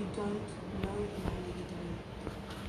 you don't know